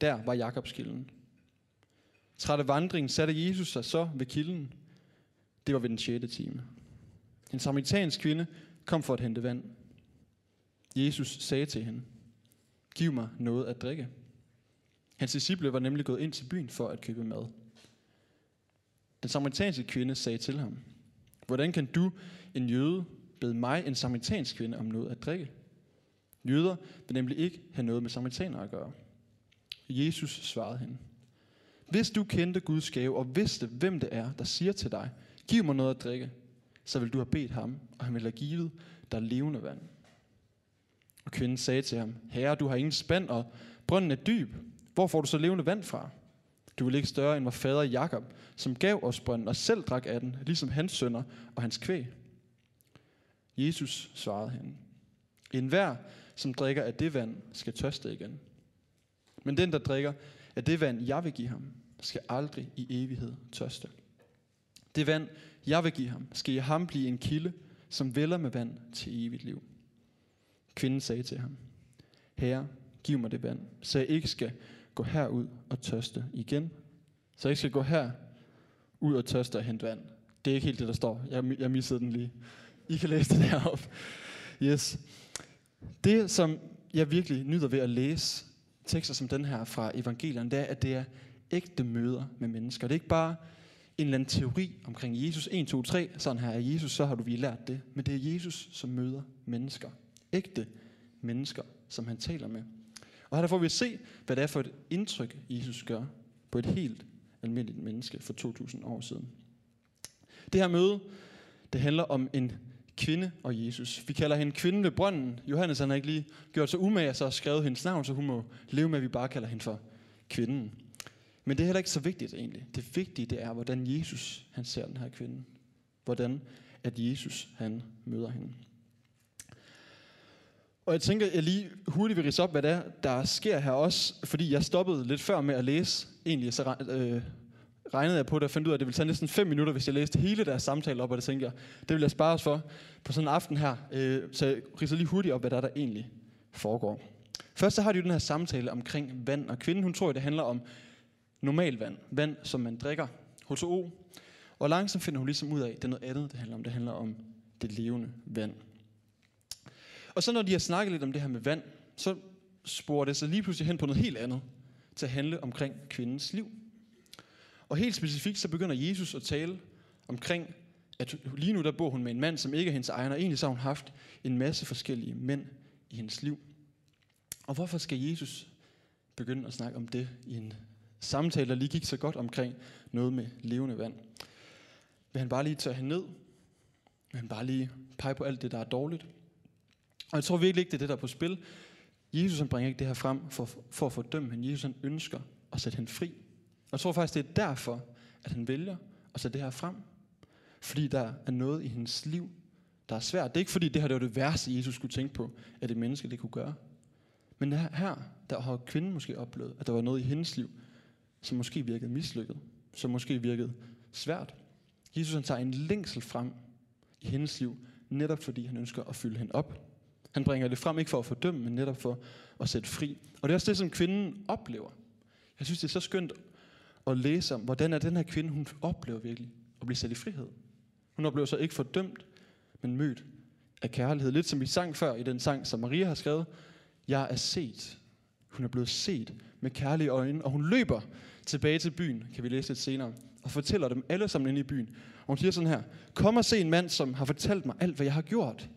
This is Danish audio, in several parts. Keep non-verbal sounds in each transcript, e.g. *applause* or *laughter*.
Der var Jakobs kilden. Træt af vandringen satte Jesus sig så ved kilden. Det var ved den 6. time. En samaritansk kvinde kom for at hente vand. Jesus sagde til hende, giv mig noget at drikke. Hans disciple var nemlig gået ind til byen for at købe mad. Den samaritanske kvinde sagde til ham, hvordan kan du, en jøde, bede mig, en samaritansk kvinde, om noget at drikke? Jøder vil nemlig ikke have noget med samaritaner at gøre. Jesus svarede hende, hvis du kendte Guds gave og vidste, hvem det er, der siger til dig, giv mig noget at drikke, så vil du have bedt ham, og han vil have givet dig levende vand. Og kvinden sagde til ham, Herre, du har ingen spand, og brønden er dyb. Hvor får du så levende vand fra? Du vil ikke større end vor fader Jakob, som gav os brønden og selv drak af den, ligesom hans sønner og hans kvæg. Jesus svarede hende, en hver, som drikker af det vand, skal tørste igen. Men den, der drikker af det vand, jeg vil give ham, skal aldrig i evighed tørste. Det vand, jeg vil give ham, skal i ham blive en kilde, som vælger med vand til evigt liv. Kvinden sagde til ham, Herre, giv mig det vand, så jeg ikke skal gå herud og tørste igen. Så jeg ikke skal gå her ud og tørste og hente vand. Det er ikke helt det, der står. Jeg, jeg missede den lige. I kan læse det deroppe. Yes. Det, som jeg virkelig nyder ved at læse tekster som den her fra evangelierne, det er, at det er ægte møder med mennesker. Det er ikke bare en eller anden teori omkring Jesus. 1, 2, 3, sådan her er Jesus, så har du vi lært det. Men det er Jesus, som møder mennesker. Ægte mennesker, som han taler med. Og her får vi at se, hvad det er for et indtryk, Jesus gør på et helt almindeligt menneske for 2000 år siden. Det her møde, det handler om en kvinde og Jesus. Vi kalder hende kvinden ved brønden. Johannes han har ikke lige gjort sig umage, så har skrevet hendes navn, så hun må leve med, at vi bare kalder hende for kvinden. Men det er heller ikke så vigtigt egentlig. Det vigtige det er, hvordan Jesus han ser den her kvinde. Hvordan at Jesus han møder hende. Og jeg tænker, jeg lige hurtigt vil rise op, hvad det er, der sker her også, fordi jeg stoppede lidt før med at læse. Egentlig så øh, regnede jeg på det og fandt ud af, at det ville tage næsten 5 minutter, hvis jeg læste hele deres samtale op, og det tænkte jeg, det vil jeg spare os for på sådan en aften her. Øh, så jeg lige hurtigt op, hvad der, der egentlig foregår. Først så har de jo den her samtale omkring vand, og kvinden hun tror, at det handler om normal vand. Vand, som man drikker. H2O. Og langsomt finder hun ligesom ud af, at det er noget andet, det handler om. Det handler om det levende vand. Og så når de har snakket lidt om det her med vand, så sporer det sig lige pludselig hen på noget helt andet. Til at handle omkring kvindens liv. Og helt specifikt så begynder Jesus at tale omkring, at lige nu der bor hun med en mand, som ikke er hendes egen, og egentlig så har hun haft en masse forskellige mænd i hendes liv. Og hvorfor skal Jesus begynde at snakke om det i en samtale, der lige gik så godt omkring noget med levende vand? Vil han bare lige tage hende ned? Vil han bare lige pege på alt det, der er dårligt? Og jeg tror virkelig ikke, det er det, der er på spil. Jesus han bringer ikke det her frem for, for at fordømme hende. Jesus han ønsker at sætte hende fri. Jeg tror faktisk, det er derfor, at han vælger at sætte det her frem. Fordi der er noget i hendes liv, der er svært. Det er ikke fordi, det her det var det værste, Jesus skulle tænke på, at et menneske det kunne gøre. Men her, der har kvinden måske oplevet, at der var noget i hendes liv, som måske virkede mislykket. Som måske virkede svært. Jesus han tager en længsel frem i hendes liv, netop fordi han ønsker at fylde hende op. Han bringer det frem ikke for at fordømme, men netop for at sætte fri. Og det er også det, som kvinden oplever. Jeg synes, det er så skønt at læse om, hvordan er den her kvinde, hun oplever virkelig at blive sat i frihed. Hun oplever så ikke fordømt, men mødt af kærlighed. Lidt som vi sang før i den sang, som Maria har skrevet. Jeg er set. Hun er blevet set med kærlige øjne, og hun løber tilbage til byen, kan vi læse lidt senere, og fortæller dem alle sammen inde i byen. Og hun siger sådan her, kom og se en mand, som har fortalt mig alt, hvad jeg har gjort.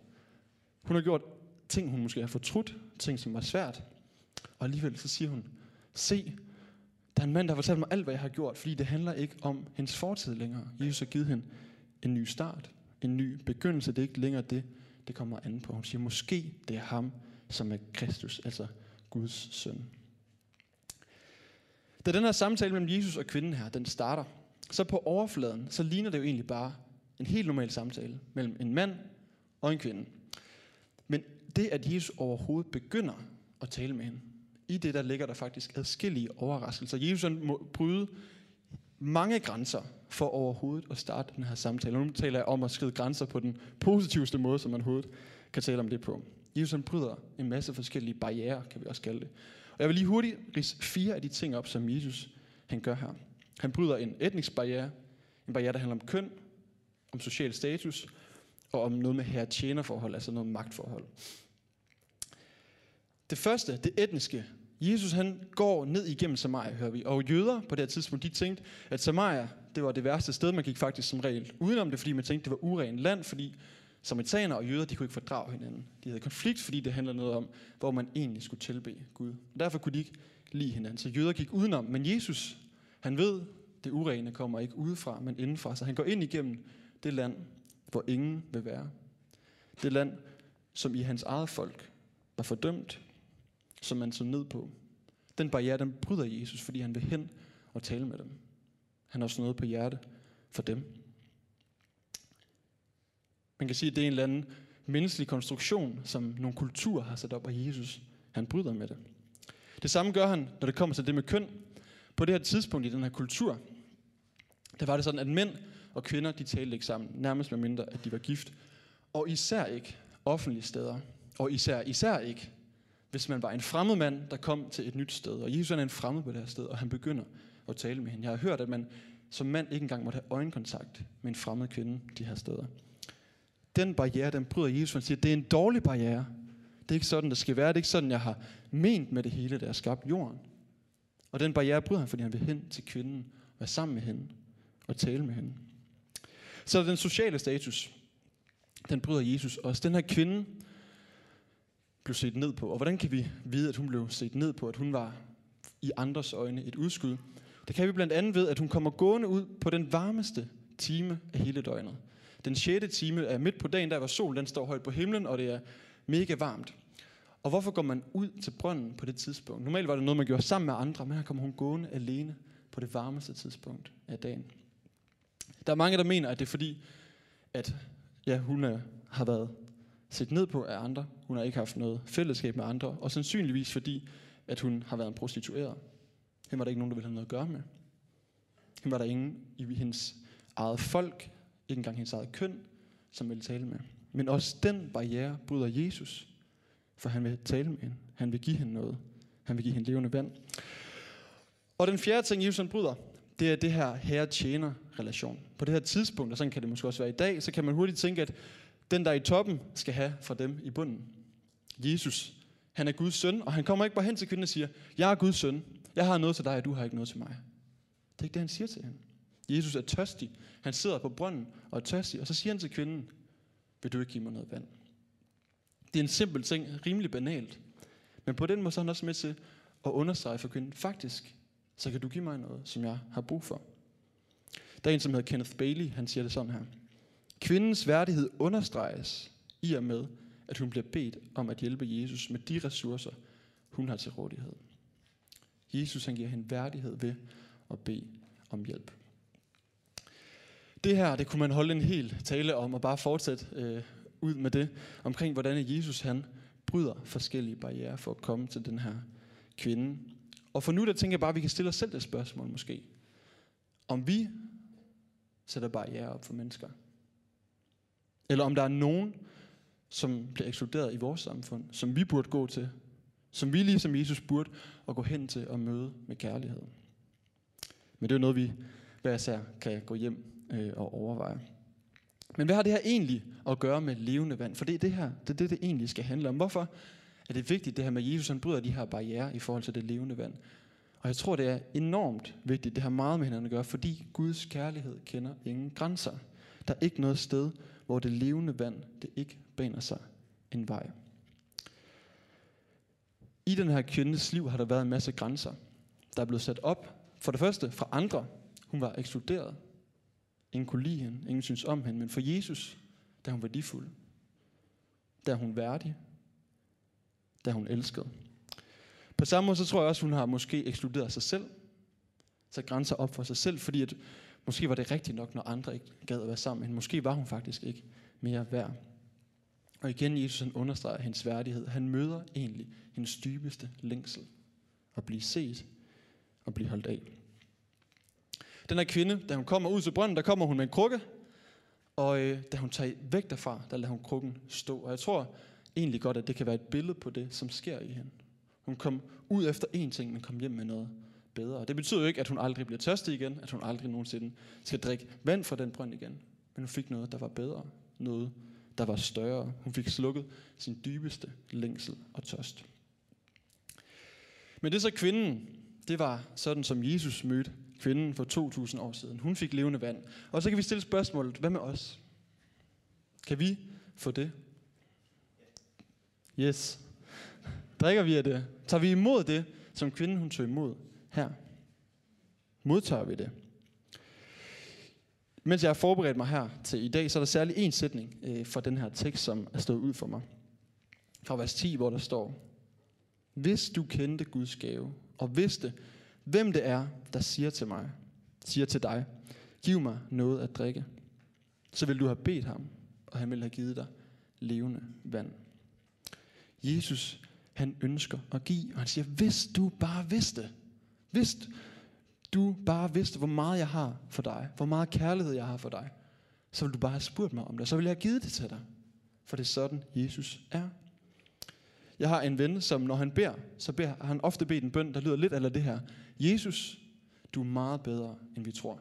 Hun har gjort ting, hun måske har fortrudt, ting, som var svært. Og alligevel så siger hun, se, der er en mand, der har fortalt mig alt, hvad jeg har gjort, fordi det handler ikke om hendes fortid længere. Jesus har givet hende en ny start, en ny begyndelse. Det er ikke længere det, det kommer an på. Hun siger, måske det er ham, som er Kristus, altså Guds søn. Da den her samtale mellem Jesus og kvinden her, den starter, så på overfladen, så ligner det jo egentlig bare en helt normal samtale mellem en mand og en kvinde. Men det, at Jesus overhovedet begynder at tale med hende, i det der ligger der faktisk adskillige overraskelser. Jesus han må bryde mange grænser for overhovedet at starte den her samtale. Nu taler jeg om at skride grænser på den positivste måde, som man overhovedet kan tale om det på. Jesus han bryder en masse forskellige barriere, kan vi også kalde det. Og jeg vil lige hurtigt rise fire af de ting op, som Jesus han gør her. Han bryder en etnisk barriere, en barriere, der handler om køn, om social status, og om noget med herre-tjenerforhold, altså noget magtforhold. Det første, det etniske. Jesus han går ned igennem Samaria, hører vi. Og jøder på det her tidspunkt, de tænkte, at Samaria, det var det værste sted. Man gik faktisk som regel udenom det, fordi man tænkte, det var urent land, fordi samaritaner og jøder, de kunne ikke fordrage hinanden. De havde konflikt, fordi det handlede noget om, hvor man egentlig skulle tilbe Gud. Og derfor kunne de ikke lide hinanden. Så jøder gik udenom. Men Jesus, han ved, det urene kommer ikke udefra, men indenfra. Så han går ind igennem det land, hvor ingen vil være. Det land, som i hans eget folk var fordømt, som man så ned på. Den barriere, den bryder Jesus, fordi han vil hen og tale med dem. Han har også noget på hjerte for dem. Man kan sige, at det er en eller anden menneskelig konstruktion, som nogle kulturer har sat op, og Jesus, han bryder med det. Det samme gør han, når det kommer til det med køn. På det her tidspunkt i den her kultur, der var det sådan, at mænd og kvinder, de talte ikke sammen, nærmest med mindre, at de var gift. Og især ikke offentlige steder. Og især, især ikke, hvis man var en fremmed mand, der kom til et nyt sted. Og Jesus er en fremmed på det her sted, og han begynder at tale med hende. Jeg har hørt, at man som mand ikke engang måtte have øjenkontakt med en fremmed kvinde de her steder. Den barriere, den bryder Jesus. Han siger, det er en dårlig barriere. Det er ikke sådan, det skal være. Det er ikke sådan, jeg har ment med det hele, der er skabt jorden. Og den barriere bryder han, fordi han vil hen til kvinden, være sammen med hende og tale med hende. Så den sociale status, den bryder Jesus også. Den her kvinde blev set ned på. Og hvordan kan vi vide, at hun blev set ned på, at hun var i andres øjne et udskud? Det kan vi blandt andet ved, at hun kommer gående ud på den varmeste time af hele døgnet. Den sjette time er midt på dagen, der var solen den står højt på himlen, og det er mega varmt. Og hvorfor går man ud til brønden på det tidspunkt? Normalt var det noget, man gjorde sammen med andre, men her kommer hun gående alene på det varmeste tidspunkt af dagen. Der er mange, der mener, at det er fordi, at ja, hun er, har været set ned på af andre. Hun har ikke haft noget fællesskab med andre. Og sandsynligvis fordi, at hun har været en prostitueret. Hende var der ikke nogen, der ville have noget at gøre med. Hende var der ingen i hendes eget folk, ikke engang hendes eget køn, som ville tale med. Men også den barriere bryder Jesus, for han vil tale med hende. Han vil give hende noget. Han vil give hende levende vand. Og den fjerde ting, Jesus han bryder, det er det her herre-tjener-relation. På det her tidspunkt, og sådan kan det måske også være i dag, så kan man hurtigt tænke, at den, der er i toppen, skal have fra dem i bunden. Jesus, han er Guds søn, og han kommer ikke bare hen til kvinden og siger, jeg er Guds søn, jeg har noget til dig, og du har ikke noget til mig. Det er ikke det, han siger til hende. Jesus er tørstig. Han sidder på brønden og er tørstig, og så siger han til kvinden, vil du ikke give mig noget vand? Det er en simpel ting, rimelig banalt. Men på den måde så er han også med til at understrege for kvinden, faktisk, så kan du give mig noget, som jeg har brug for. Der er en, som hedder Kenneth Bailey, han siger det sådan her. Kvindens værdighed understreges i og med, at hun bliver bedt om at hjælpe Jesus med de ressourcer, hun har til rådighed. Jesus han giver hende værdighed ved at bede om hjælp. Det her, det kunne man holde en hel tale om, og bare fortsætte øh, ud med det, omkring hvordan Jesus han bryder forskellige barriere for at komme til den her kvinde. Og for nu der tænker jeg bare, at vi kan stille os selv det spørgsmål måske. Om vi sætter barriere op for mennesker. Eller om der er nogen, som bliver ekskluderet i vores samfund, som vi burde gå til, som vi ligesom Jesus burde at gå hen til og møde med kærlighed. Men det er noget, vi hver især kan gå hjem øh, og overveje. Men hvad har det her egentlig at gøre med levende vand? For det er det her, det er det, det egentlig skal handle om. Hvorfor er det vigtigt, det her med, at Jesus han bryder de her barriere i forhold til det levende vand? Og jeg tror, det er enormt vigtigt. Det har meget med hinanden at gøre, fordi Guds kærlighed kender ingen grænser. Der er ikke noget sted, hvor det levende vand, det ikke baner sig en vej. I den her kvindes liv har der været en masse grænser, der er blevet sat op. For det første fra andre. Hun var ekskluderet. Ingen kunne lide hende. Ingen synes om hende. Men for Jesus, der er hun værdifuld. Der er hun værdig. Der er hun elsket. På samme måde så tror jeg også, hun har måske ekskluderet sig selv. Sat grænser op for sig selv, fordi at måske var det rigtigt nok, når andre ikke gad at være sammen med hende. Måske var hun faktisk ikke mere værd. Og igen, Jesus han understreger hendes værdighed. Han møder egentlig hendes dybeste længsel. At blive set og blive holdt af. Den her kvinde, da hun kommer ud til brønden, der kommer hun med en krukke. Og øh, da hun tager væk derfra, der lader hun krukken stå. Og jeg tror egentlig godt, at det kan være et billede på det, som sker i hende. Hun kom ud efter én ting, men kom hjem med noget bedre. Det betyder jo ikke, at hun aldrig bliver tørstig igen, at hun aldrig nogensinde skal drikke vand fra den brønd igen. Men hun fik noget, der var bedre. Noget, der var større. Hun fik slukket sin dybeste længsel og tørst. Men det så kvinden, det var sådan, som Jesus mødte kvinden for 2000 år siden. Hun fik levende vand. Og så kan vi stille spørgsmålet, hvad med os? Kan vi få det? Yes. Drikker vi af det? Tager vi imod det, som kvinden hun tog imod her? Modtager vi det? Mens jeg har forberedt mig her til i dag, så er der særlig en sætning øh, fra den her tekst, som er stået ud for mig. Fra vers 10, hvor der står, Hvis du kendte Guds gave, og vidste, hvem det er, der siger til mig, siger til dig, giv mig noget at drikke, så vil du have bedt ham, og han vil have givet dig levende vand. Jesus, han ønsker at give, og han siger, hvis du bare vidste, hvis du bare vidste, hvor meget jeg har for dig, hvor meget kærlighed jeg har for dig, så vil du bare have spurgt mig om det, så vil jeg have givet det til dig. For det er sådan, Jesus er. Jeg har en ven, som når han beder, så beder han ofte bedt en bøn, der lyder lidt af det her. Jesus, du er meget bedre, end vi tror.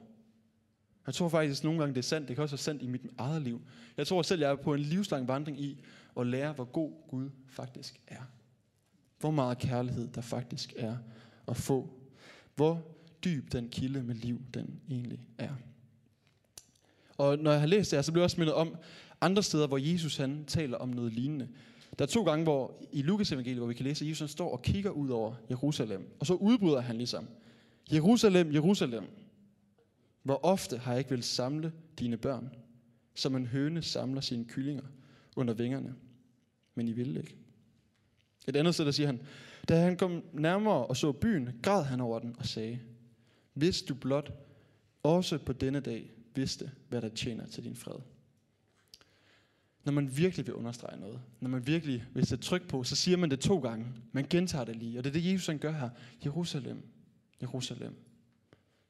Jeg tror faktisk at nogle gange, det er sandt. Det kan også være sandt i mit eget liv. Jeg tror selv, jeg er på en livslang vandring i at lære, hvor god Gud faktisk er. Hvor meget kærlighed der faktisk er at få. Hvor dyb den kilde med liv, den egentlig er. Og når jeg har læst det her, så bliver jeg også mindet om andre steder, hvor Jesus han taler om noget lignende. Der er to gange, hvor i Lukas evangeliet, hvor vi kan læse, at Jesus står og kigger ud over Jerusalem. Og så udbryder han ligesom, Jerusalem, Jerusalem, hvor ofte har jeg ikke vil samle dine børn, som en høne samler sine kyllinger under vingerne. Men I vil ikke. Et andet sted, der siger han, da han kom nærmere og så byen, græd han over den og sagde, hvis du blot også på denne dag vidste, hvad der tjener til din fred. Når man virkelig vil understrege noget, når man virkelig vil sætte tryk på, så siger man det to gange. Man gentager det lige, og det er det, Jesus han gør her. Jerusalem, Jerusalem.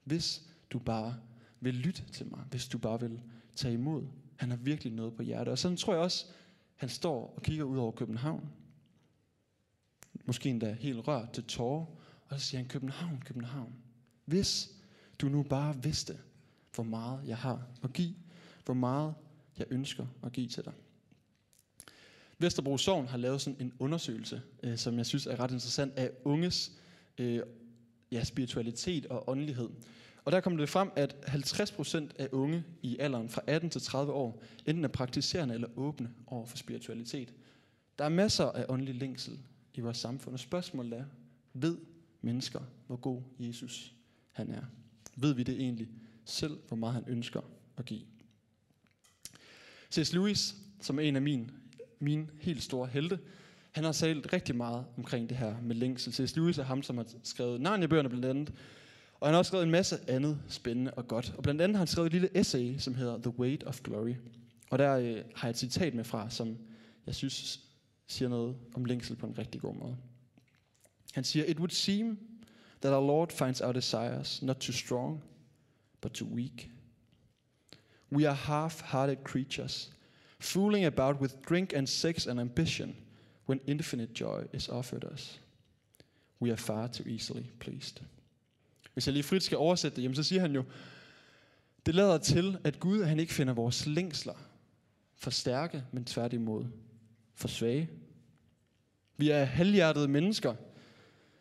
Hvis du bare vil lytte til mig, hvis du bare vil tage imod. Han har virkelig noget på hjertet. Og sådan tror jeg også, han står og kigger ud over København. Måske endda helt rørt til tårer. Og så siger han, København, København. Hvis du nu bare vidste, hvor meget jeg har at give, hvor meget jeg ønsker at give til dig. Vesterbro Sogn har lavet sådan en undersøgelse, øh, som jeg synes er ret interessant, af unges øh, ja, spiritualitet og åndelighed. Og der kom det frem, at 50% af unge i alderen fra 18 til 30 år enten er praktiserende eller åbne over for spiritualitet. Der er masser af åndelig længsel i vores samfund, og spørgsmålet er, ved mennesker, hvor god Jesus han er? Ved vi det egentlig selv, hvor meget han ønsker at give? C.S. Lewis, som er en af mine, mine helt store helte, han har talt rigtig meget omkring det her med længsel. C.S. Lewis er ham, som har skrevet Narnia-bøgerne blandt andet, og han har også skrevet en masse andet spændende og godt. Og blandt andet har han skrevet et lille essay, som hedder The Weight of Glory. Og der øh, har jeg et citat med fra, som jeg synes siger noget om længsel på en rigtig god måde. Han siger, It would seem that our Lord finds our desires not too strong, but too weak. We are half-hearted creatures, fooling about with drink and sex and ambition when infinite joy is offered us. We are far too easily pleased. Hvis jeg lige frit skal oversætte det, jamen, så siger han jo, det lader til, at Gud han ikke finder vores længsler for stærke, men tværtimod for svage. Vi er halvhjertede mennesker,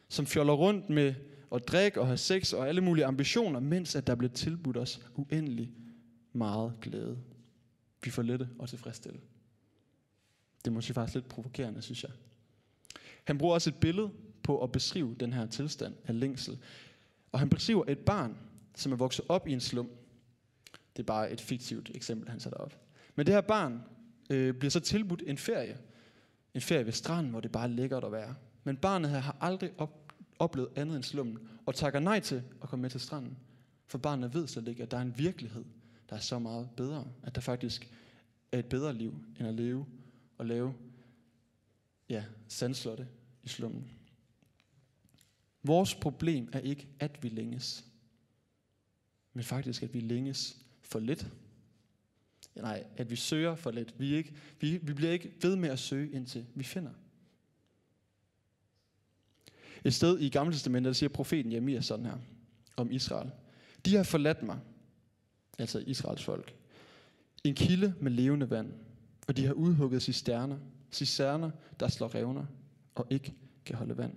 som fjoller rundt med at drikke og have sex og alle mulige ambitioner, mens at der bliver tilbudt os uendelig meget glæde. Vi får lette og tilfredsstille. Det er måske faktisk lidt provokerende, synes jeg. Han bruger også et billede på at beskrive den her tilstand af længsel. Og han beskriver et barn, som er vokset op i en slum. Det er bare et fiktivt eksempel, han sætter op. Men det her barn øh, bliver så tilbudt en ferie. En ferie ved stranden, hvor det bare er lækkert at være. Men barnet her har aldrig op, oplevet andet end slummen, og takker nej til at komme med til stranden. For barnet ved slet ikke, at der er en virkelighed, der er så meget bedre. At der faktisk er et bedre liv, end at leve og lave ja, sandslotte i slummen. Vores problem er ikke, at vi længes, men faktisk, at vi længes for lidt. Nej, at vi søger for lidt. Vi, ikke, vi, vi bliver ikke ved med at søge, indtil vi finder. Et sted i Gamle Testamentet, der siger profeten Jeremias sådan her, om Israel. De har forladt mig, altså Israels folk, en kilde med levende vand, og de har udhugget cisterner, cisterner, der slår revner og ikke kan holde vand.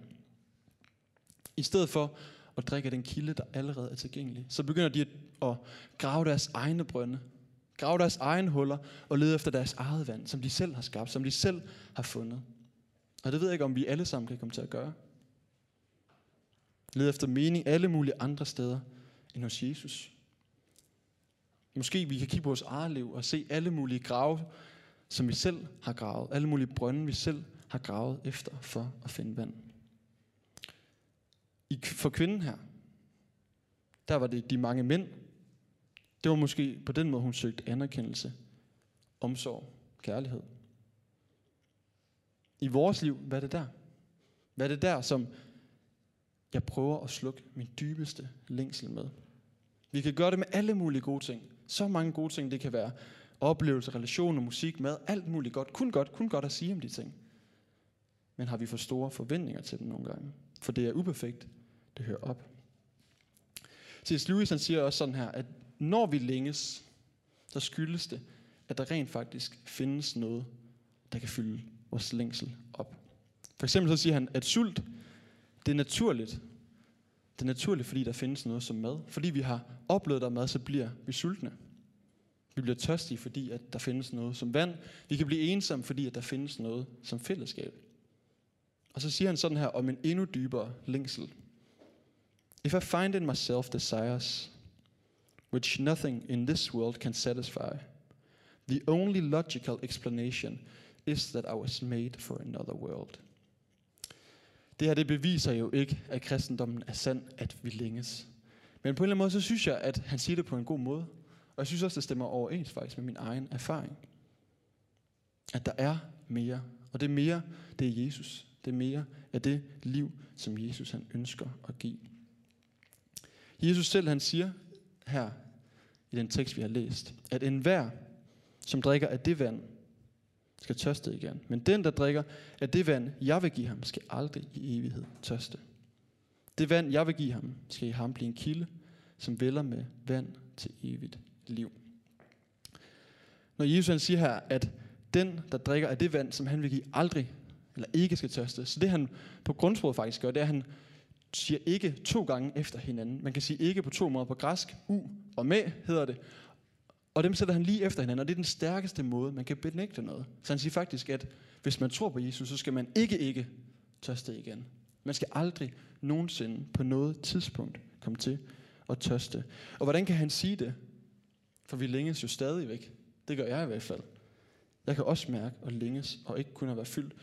I stedet for at drikke af den kilde, der allerede er tilgængelig, så begynder de at grave deres egne brønde, grave deres egen huller og lede efter deres eget vand, som de selv har skabt, som de selv har fundet. Og det ved jeg ikke, om vi alle sammen kan komme til at gøre. Lede efter mening alle mulige andre steder end hos Jesus. Måske vi kan kigge på vores eget liv og se alle mulige grave, som vi selv har gravet. Alle mulige brønde, vi selv har gravet efter for at finde vand. I, for kvinden her, der var det de mange mænd. Det var måske på den måde, hun søgte anerkendelse, omsorg, kærlighed. I vores liv, hvad er det der? Hvad er det der, som jeg prøver at slukke min dybeste længsel med? Vi kan gøre det med alle mulige gode ting. Så mange gode ting, det kan være oplevelser, relationer, musik, mad, alt muligt godt. Kun godt, kun godt at sige om de ting. Men har vi for store forventninger til dem nogle gange? For det er uperfekt. Det hører op. C.S. Lewis han siger også sådan her, at når vi længes, så skyldes det, at der rent faktisk findes noget, der kan fylde vores længsel op. For eksempel så siger han, at sult, det er naturligt. Det er naturligt, fordi der findes noget som mad. Fordi vi har oplevet der mad, så bliver vi sultne. Vi bliver tørstige, fordi at der findes noget som vand. Vi kan blive ensomme, fordi at der findes noget som fællesskab. Og så siger han sådan her om en endnu dybere længsel. If I find in myself desires which nothing in this world can satisfy, the only logical explanation is that I was made for another world. Det her det beviser jo ikke, at kristendommen er sand, at vi længes. Men på en eller anden måde, så synes jeg, at han siger det på en god måde. Og jeg synes også, det stemmer overens faktisk med min egen erfaring. At der er mere. Og det mere, det er Jesus. Det mere er det liv, som Jesus han ønsker at give. Jesus selv han siger her i den tekst, vi har læst, at enhver, som drikker af det vand, skal tørste igen. Men den, der drikker af det vand, jeg vil give ham, skal aldrig i evighed tørste. Det vand, jeg vil give ham, skal i ham blive en kilde, som vælger med vand til evigt liv. Når Jesus han siger her, at den, der drikker af det vand, som han vil give, aldrig eller ikke skal tørste. Så det han på grundsproget faktisk gør, det er, at han siger ikke to gange efter hinanden. Man kan sige ikke på to måder på græsk. U og med hedder det. Og dem sætter han lige efter hinanden, og det er den stærkeste måde, man kan benægte noget. Så han siger faktisk, at hvis man tror på Jesus, så skal man ikke ikke tørste igen. Man skal aldrig nogensinde på noget tidspunkt komme til at tørste. Og hvordan kan han sige det? For vi længes jo stadigvæk. Det gør jeg i hvert fald. Jeg kan også mærke at længes og ikke kunne være fyldt.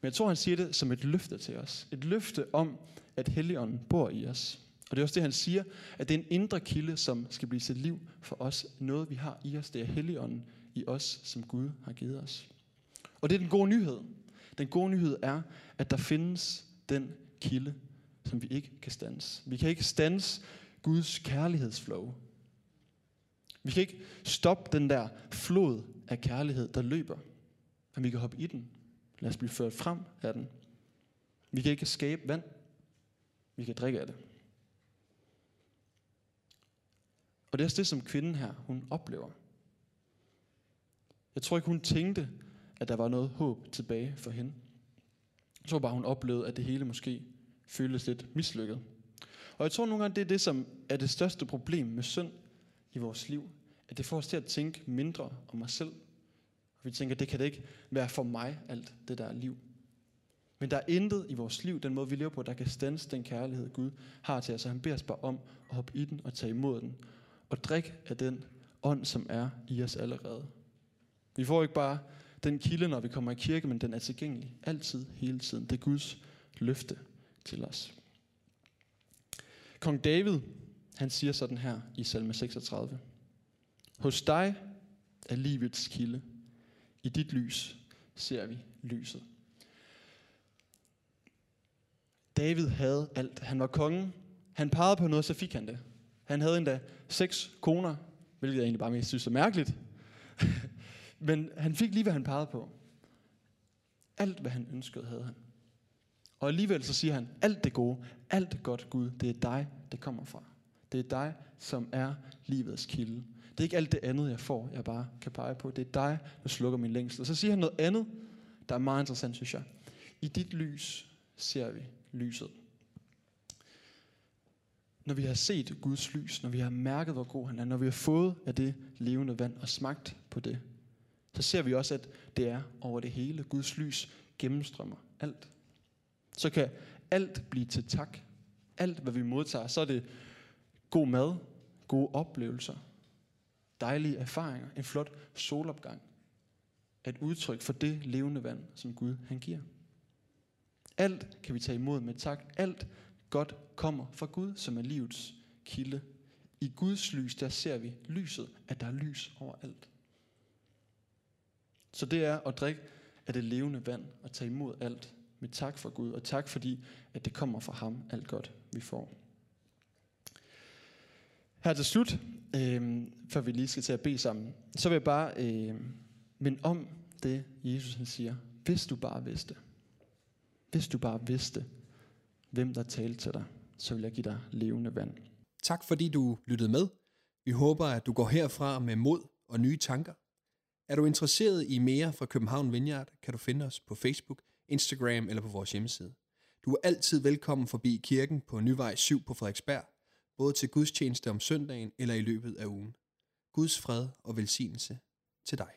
Men jeg tror, han siger det som et løfte til os. Et løfte om, at Helligånden bor i os. Og det er også det, han siger, at det er en indre kilde, som skal blive til liv for os. Noget, vi har i os, det er Helligånden i os, som Gud har givet os. Og det er den gode nyhed. Den gode nyhed er, at der findes den kilde, som vi ikke kan stands. Vi kan ikke stands Guds kærlighedsflow. Vi kan ikke stoppe den der flod af kærlighed, der løber. Men vi kan hoppe i den. Lad os blive ført frem af den. Vi kan ikke skabe vand. Vi kan drikke af det. Og det er også det, som kvinden her, hun oplever. Jeg tror ikke, hun tænkte, at der var noget håb tilbage for hende. Jeg tror bare, hun oplevede, at det hele måske føltes lidt mislykket. Og jeg tror nogle gange, det er det, som er det største problem med synd i vores liv. At det får os til at tænke mindre om os selv. Vi tænker, det kan det ikke være for mig, alt det der liv. Men der er intet i vores liv, den måde vi lever på, der kan stands den kærlighed, Gud har til os. Så han beder os bare om at hoppe i den og tage imod den. Og drik af den ånd, som er i os allerede. Vi får ikke bare den kilde, når vi kommer i kirke, men den er tilgængelig. Altid, hele tiden. Det er Guds løfte til os. Kong David, han siger sådan her i salme 36. Hos dig er livets kilde. I dit lys ser vi lyset. David havde alt. Han var kongen. Han pegede på noget, så fik han det. Han havde endda seks koner, hvilket jeg egentlig bare mest synes er mærkeligt. *laughs* Men han fik lige, hvad han pegede på. Alt, hvad han ønskede, havde han. Og alligevel så siger han, alt det gode, alt det godt Gud, det er dig, det kommer fra. Det er dig, som er livets kilde. Det er ikke alt det andet, jeg får, jeg bare kan pege på. Det er dig, der slukker min længsel. Og så siger han noget andet, der er meget interessant, synes jeg. I dit lys ser vi lyset. Når vi har set Guds lys, når vi har mærket, hvor god han er, når vi har fået af det levende vand og smagt på det, så ser vi også, at det er over det hele. Guds lys gennemstrømmer alt. Så kan alt blive til tak. Alt, hvad vi modtager, så er det god mad, gode oplevelser, dejlige erfaringer, en flot solopgang. Et udtryk for det levende vand, som Gud han giver. Alt kan vi tage imod med tak. Alt godt kommer fra Gud, som er livets kilde. I Guds lys, der ser vi lyset, at der er lys over alt. Så det er at drikke af det levende vand og tage imod alt med tak for Gud, og tak fordi, at det kommer fra ham, alt godt vi får. Her til slut, øh, før vi lige skal til at bede sammen, så vil jeg bare øh, minde om det, Jesus han siger. Hvis du bare vidste, hvis du bare vidste, hvem der talte til dig, så vil jeg give dig levende vand. Tak fordi du lyttede med. Vi håber, at du går herfra med mod og nye tanker. Er du interesseret i mere fra København Vineyard, kan du finde os på Facebook, Instagram eller på vores hjemmeside. Du er altid velkommen forbi kirken på Nyvej 7 på Frederiksberg, både til gudstjeneste om søndagen eller i løbet af ugen. Guds fred og velsignelse til dig.